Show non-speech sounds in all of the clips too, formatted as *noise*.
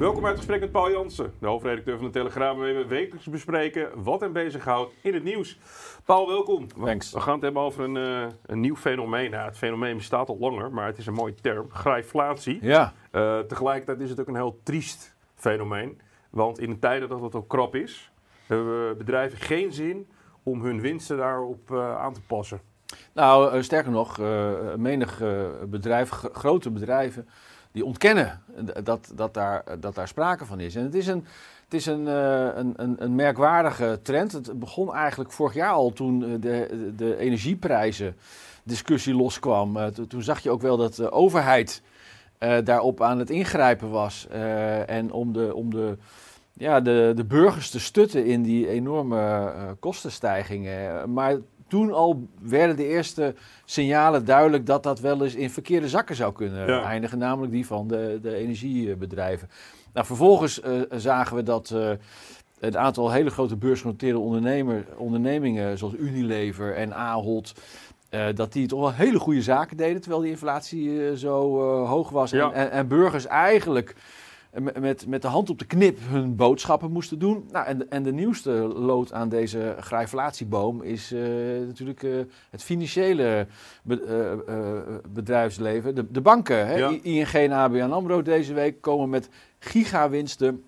Welkom bij het gesprek met Paul Jansen, de hoofdredacteur van de Telegraaf, waar we wekelijks bespreken wat hem bezighoudt in het nieuws. Paul, welkom. Thanks. We gaan het hebben over een, eh, een nieuw fenomeen. Nou, het fenomeen bestaat al langer, maar het is een mooie term, grijflatie. Ja, Eh, tegelijkertijd is het ook een heel triest fenomeen, want in de tijden dat het ook krap is, hebben bedrijven geen zin om hun winsten daarop eh, aan te passen. nou sterker nog, menig bedrijf, gro- grote bedrijven, die ontkennen dat, dat, daar, dat daar sprake van is. En het is een, het is een, eh, een, een, merkwaardige trend. Het begon eigenlijk vorig jaar al toen eh, de, de energieprijzen discussie loskwam. Eh, to- toen zag je ook wel dat de overheid daarop aan het ingrijpen was. En om de, om de, ja, de, de burgers te stutten in die enorme kostenstijgingen. Maar toen al werden de eerste signalen duidelijk dat dat wel eens in verkeerde zakken zou kunnen Ja. eindigen, namelijk die van de, de energiebedrijven. Nou, vervolgens eh, zagen we dat eh een aantal hele grote beursgenoteerde ondernemingen, zoals Unilever en Ahold, eh, dat die toch wel hele goede zaken deden, terwijl die inflatie zo hoog was. Ja. En, en, en burgers eigenlijk met- met, de hand op de knip hun boodschappen moesten doen. Nou, en, de- en de nieuwste lood aan deze grijflatieboom is eh, natuurlijk eh, het financiële be- eh, bedrijfsleven. De, de banken, hè? Ja. ING en ABN AMRO deze week komen met gigawinsten.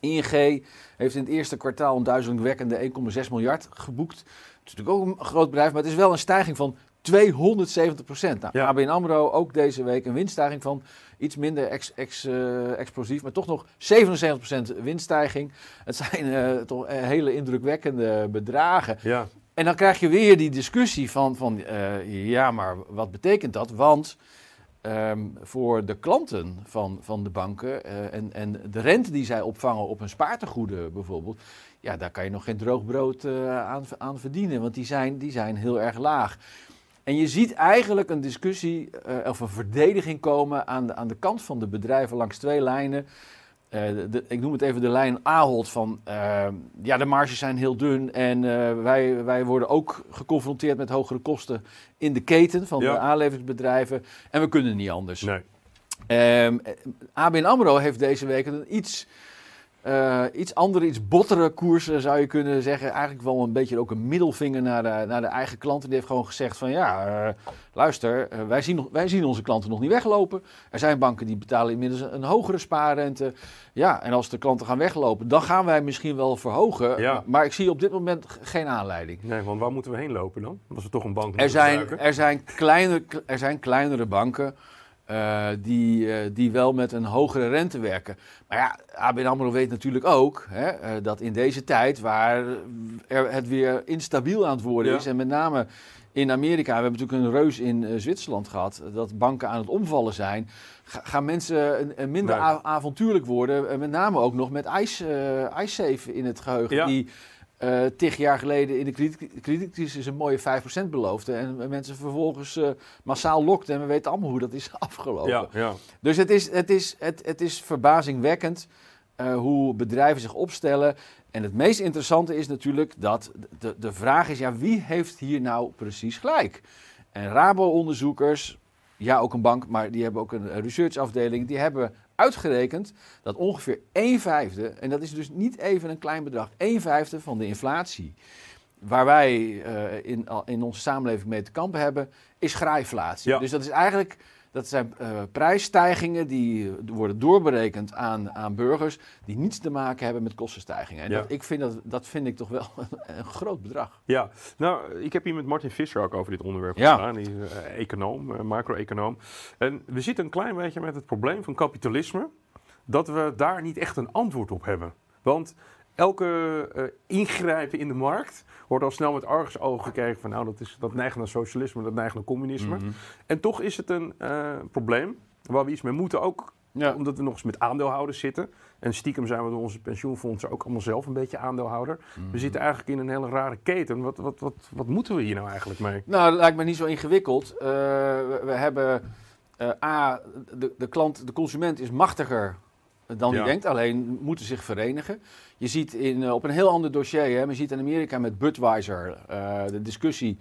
ING heeft in het eerste kwartaal een duizelingwekkende 1,6 miljard geboekt. Het is natuurlijk ook een groot bedrijf, maar het is wel een stijging van 270 procent. Nou, Ja. ABN AMRO ook deze week een winststijging van iets minder ex, ex, eh, explosief, maar toch nog 77 procent winststijging. Het zijn eh, toch eh, hele indrukwekkende bedragen. Ja, En dan krijg je weer die discussie van, van ja, maar wat betekent dat? Want ehm, voor de klanten van, van de banken en, en de rente die zij opvangen op hun spaartegoeden bijvoorbeeld, ja, daar kan je nog geen droog brood aan, aan verdienen, want die zijn, die zijn heel erg laag. En je ziet eigenlijk een discussie eh, of een verdediging komen aan de, aan de kant van de bedrijven langs twee lijnen. Eh, de- ik noem het even de lijn Ahold van, eh, ja, de marges zijn heel dun en wij, wij worden ook geconfronteerd met hogere kosten in de keten van Ja. de aanleveringsbedrijven en we kunnen niet anders. nee. Ehm, eh, ABN AMRO heeft deze week een iets, eh, iets andere, iets bottere koers, eh, zou je kunnen zeggen. Eigenlijk wel een beetje ook een middelvinger naar de, naar de eigen klanten. Die heeft gewoon gezegd van ja, eh, luister, eh, wij, zien wij zien onze klanten nog niet weglopen. Er zijn banken die betalen inmiddels een, een hogere spaarrente. Ja, en als de klanten gaan weglopen, dan gaan wij misschien wel verhogen. Ja. Maar ik zie op dit moment geen aanleiding. nee, want waar moeten we heen lopen dan? Als we toch een bank Er zijn, gebruiken? er, zijn kleine, er zijn kleinere banken eh, die, eh, die wel met een hogere rente werken. Maar ja, ABN AMRO weet natuurlijk ook hè, eh, dat in deze tijd waar er het weer instabiel aan het worden Ja. is... en met name in Amerika, we hebben natuurlijk een reus in Zwitserland gehad... dat banken aan het omvallen zijn, ga- gaan mensen minder Nee. avontuurlijk worden. met name ook nog met Ice, iSafe in het geheugen... Ja. die eh tig jaar geleden in de krediet- kredietcrisis een mooie 5% beloofde. En mensen vervolgens eh, massaal lokten. En we weten allemaal hoe dat is *laughs* afgelopen. Ja, ja. Dus het is, het is, het, het is verbazingwekkend eh, hoe bedrijven zich opstellen. En het meest interessante is natuurlijk dat de, de vraag is: ja, wie heeft hier nou precies gelijk? En Rabo-onderzoekers, ja, ook een bank, maar die hebben ook een researchafdeling, die hebben uitgerekend dat ongeveer 1 vijfde, en dat is dus niet even een klein bedrag, 1 vijfde van de inflatie waar wij eh, in, in onze samenleving mee te kampen hebben, is graaiflatie. Ja. Dus dat is eigenlijk, dat zijn eh, prijsstijgingen die eh, worden doorberekend aan, aan burgers die niets te maken hebben met kostenstijgingen. En Ja. dat, ik vind dat, dat vind ik toch wel *laughs* een groot bedrag. Ja, nou, ik heb hier met Martin Visser ook over dit onderwerp Ja. gedaan. Die is eh, econoom, macro-econoom. En we zitten een klein beetje met het probleem van kapitalisme. Dat we daar niet echt een antwoord op hebben. Want elke eh, ingrijpen in de markt wordt al snel met argusogen gekeken van nou, dat, is, dat neigt naar socialisme, dat neigt naar communisme. Mhm. En toch is het een eh, probleem waar we iets mee moeten, ook Ja. omdat we nog eens met aandeelhouders zitten. En stiekem zijn we door onze pensioenfondsen ook allemaal zelf een beetje aandeelhouder. Mhm. We zitten eigenlijk in een hele rare keten. Wat, wat, wat, wat moeten we hier nou eigenlijk mee? Nou, dat lijkt me niet zo ingewikkeld. Eh, we, we hebben A, de, de klant, de consument is machtiger dan Ja. die denkt, alleen moeten zich verenigen. Je ziet in, eh, op een heel ander dossier, hè, maar je ziet in Amerika met Budweiser eh, de discussie.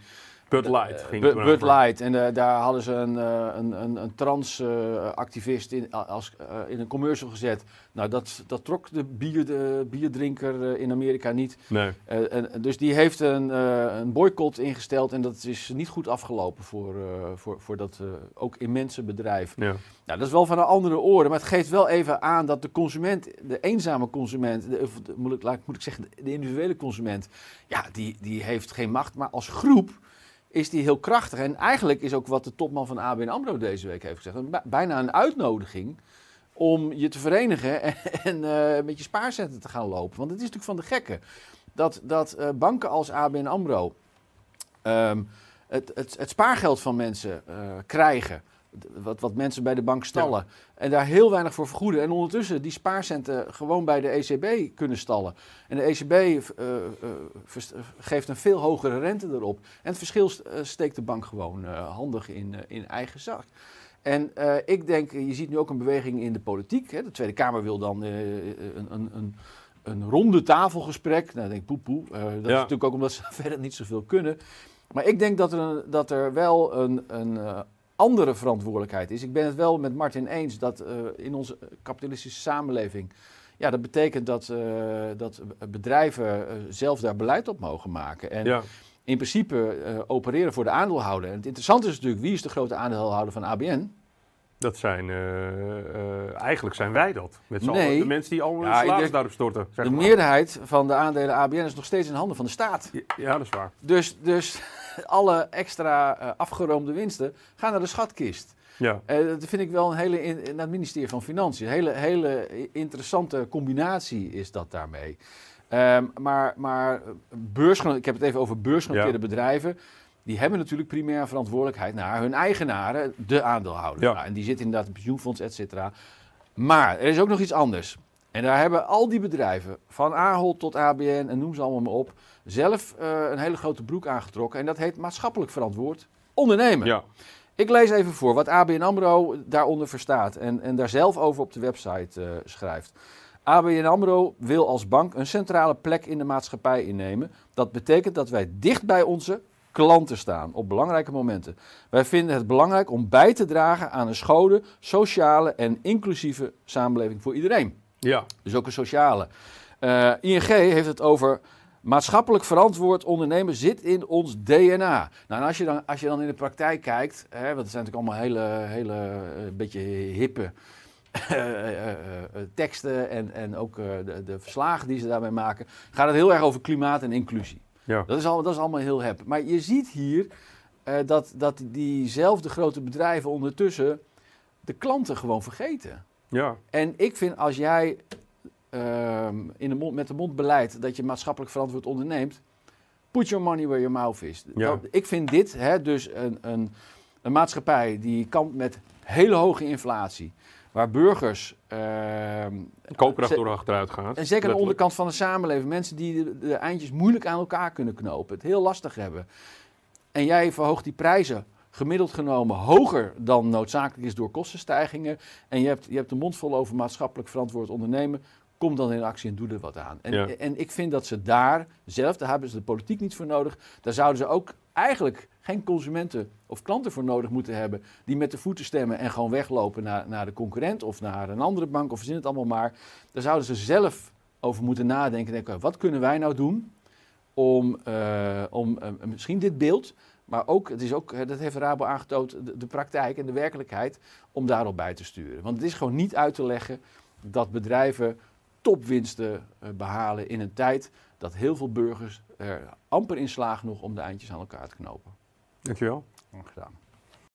Bud Light Eh, ging Bud, Bud. Light. En daar hadden ze een, eh, een, een, een trans-activist in, als, in een commercial gezet. Nou, dat, dat trok de, bier, de bierdrinker in Amerika niet. Nee. En, dus die heeft een, een boycott ingesteld en dat is niet goed afgelopen voor, voor, voor dat ook immense bedrijf. Ja. Nou, dat is wel van een andere orde, maar het geeft wel even aan dat de consument, de eenzame consument, de- moet, ik, moet ik zeggen, de individuele consument, ja, die, die heeft geen macht, maar als groep is die heel krachtig. En eigenlijk is ook wat de topman van ABN AMRO deze week heeft gezegd, bijna een uitnodiging om je te verenigen *laughs* en, eh, met je spaarcenten te gaan lopen. Want het is natuurlijk van de gekken dat, dat eh, banken als ABN AMRO ehm, het, het, het spaargeld van mensen eh, krijgen. Wat, wat mensen bij de bank stallen. En daar heel weinig voor vergoeden. En ondertussen die spaarcenten gewoon bij de ECB kunnen stallen. En de ECB eh, eh, eh, geeft een veel hogere rente erop. En het verschil st- steekt de bank gewoon handig in, in eigen zak. En ik denk, je ziet nu ook een beweging in de politiek. Hè. De Tweede Kamer wil dan een, een, een, een ronde tafelgesprek. Nou, dan denk ik poepoe. Eh, dat is natuurlijk ook omdat ze *laughs* verder niet zoveel kunnen. Maar ik denk dat er, dat er wel een, een andere verantwoordelijkheid is. Ik ben het wel met Martin eens dat eh, in onze kapitalistische samenleving. Ja, dat betekent dat, eh, dat bedrijven eh, zelf daar beleid op mogen maken. En Ja. in principe opereren voor de aandeelhouder. En het interessante is natuurlijk, wie is de grote aandeelhouder van ABN? Dat zijn, eigenlijk zijn wij dat. Met z'n Nee. De mensen die allemaal Ja, hun daarop storten. Zeg De maar. meerderheid van de aandelen ABN is nog steeds in handen van de staat. Ja, Ja, dat is waar. Dus, dus *laughs* alle extra eh, afgeroomde winsten gaan naar de schatkist. Ja. Eh, dat vind ik wel een hele, in, naar het ministerie van Financiën, een hele, hele interessante combinatie is dat daarmee. Ehm, maar maar beursgeno- ik heb het even over beursgenoteerde Ja. bedrijven. Die hebben natuurlijk primair verantwoordelijkheid naar hun eigenaren, de aandeelhouders. Ja. Nou, en die zitten inderdaad in het pensioenfonds, et cetera. Maar er is ook nog iets anders. En daar hebben al die bedrijven, van Ahold tot ABN en noem ze allemaal maar op, zelf eh, een hele grote broek aangetrokken. En dat heet maatschappelijk verantwoord ondernemen. Ja. Ik lees even voor wat ABN AMRO daaronder verstaat en, en daar zelf over op de website eh, schrijft. ABN AMRO wil als bank een centrale plek in de maatschappij innemen. Dat betekent dat wij dicht bij onze klanten staan op belangrijke momenten. Wij vinden het belangrijk om bij te dragen aan een schone, sociale en inclusieve samenleving voor iedereen. Ja. Dus ook een sociale. Eh, ING heeft het over maatschappelijk verantwoord ondernemen zit in ons DNA. Nou, en als je dan, als je dan in de praktijk kijkt, hè, want het zijn natuurlijk allemaal hele, hele eh, beetje hippe *laughs* eh, teksten en, en ook de, de verslagen die ze daarmee maken, gaat het heel erg over klimaat en inclusie. Ja. Dat is, al, dat is allemaal heel hep. Maar je ziet hier eh, dat, dat diezelfde grote bedrijven ondertussen de klanten gewoon vergeten. Ja. En ik vind als jij ehm, in de mond, met de mond beleidt dat je maatschappelijk verantwoord onderneemt, put your money where your mouth is. Ja. Ik vind dit hè, dus een, een, een maatschappij die kampt met hele hoge inflatie, waar burgers. ehm, Koopkracht door achteruit gaat. en zeker aan de onderkant van de samenleving, mensen die de, de eindjes moeilijk aan elkaar kunnen knopen, het heel lastig hebben. En jij verhoogt die prijzen gemiddeld genomen hoger dan noodzakelijk is door kostenstijgingen. En je hebt, je hebt de mond vol over maatschappelijk verantwoord ondernemen. Kom dan in actie en doe er wat aan. En, Ja. en ik vind dat ze daar zelf, daar hebben ze de politiek niet voor nodig. Daar zouden ze ook eigenlijk geen consumenten of klanten voor nodig moeten hebben. Die met de voeten stemmen en gewoon weglopen naar, naar de concurrent of naar een andere bank of verzin het allemaal maar. Daar zouden ze zelf over moeten nadenken. Denken, wat kunnen wij nou doen om, eh, om eh, misschien dit beeld, maar ook, het is ook, dat heeft Rabo aangetoond, de, de praktijk en de werkelijkheid, om daarop bij te sturen. Want het is gewoon niet uit te leggen dat bedrijven topwinsten eh, behalen in een tijd dat heel veel burgers er amper in slagen nog om de eindjes aan elkaar te knopen. Dankjewel. Gedaan.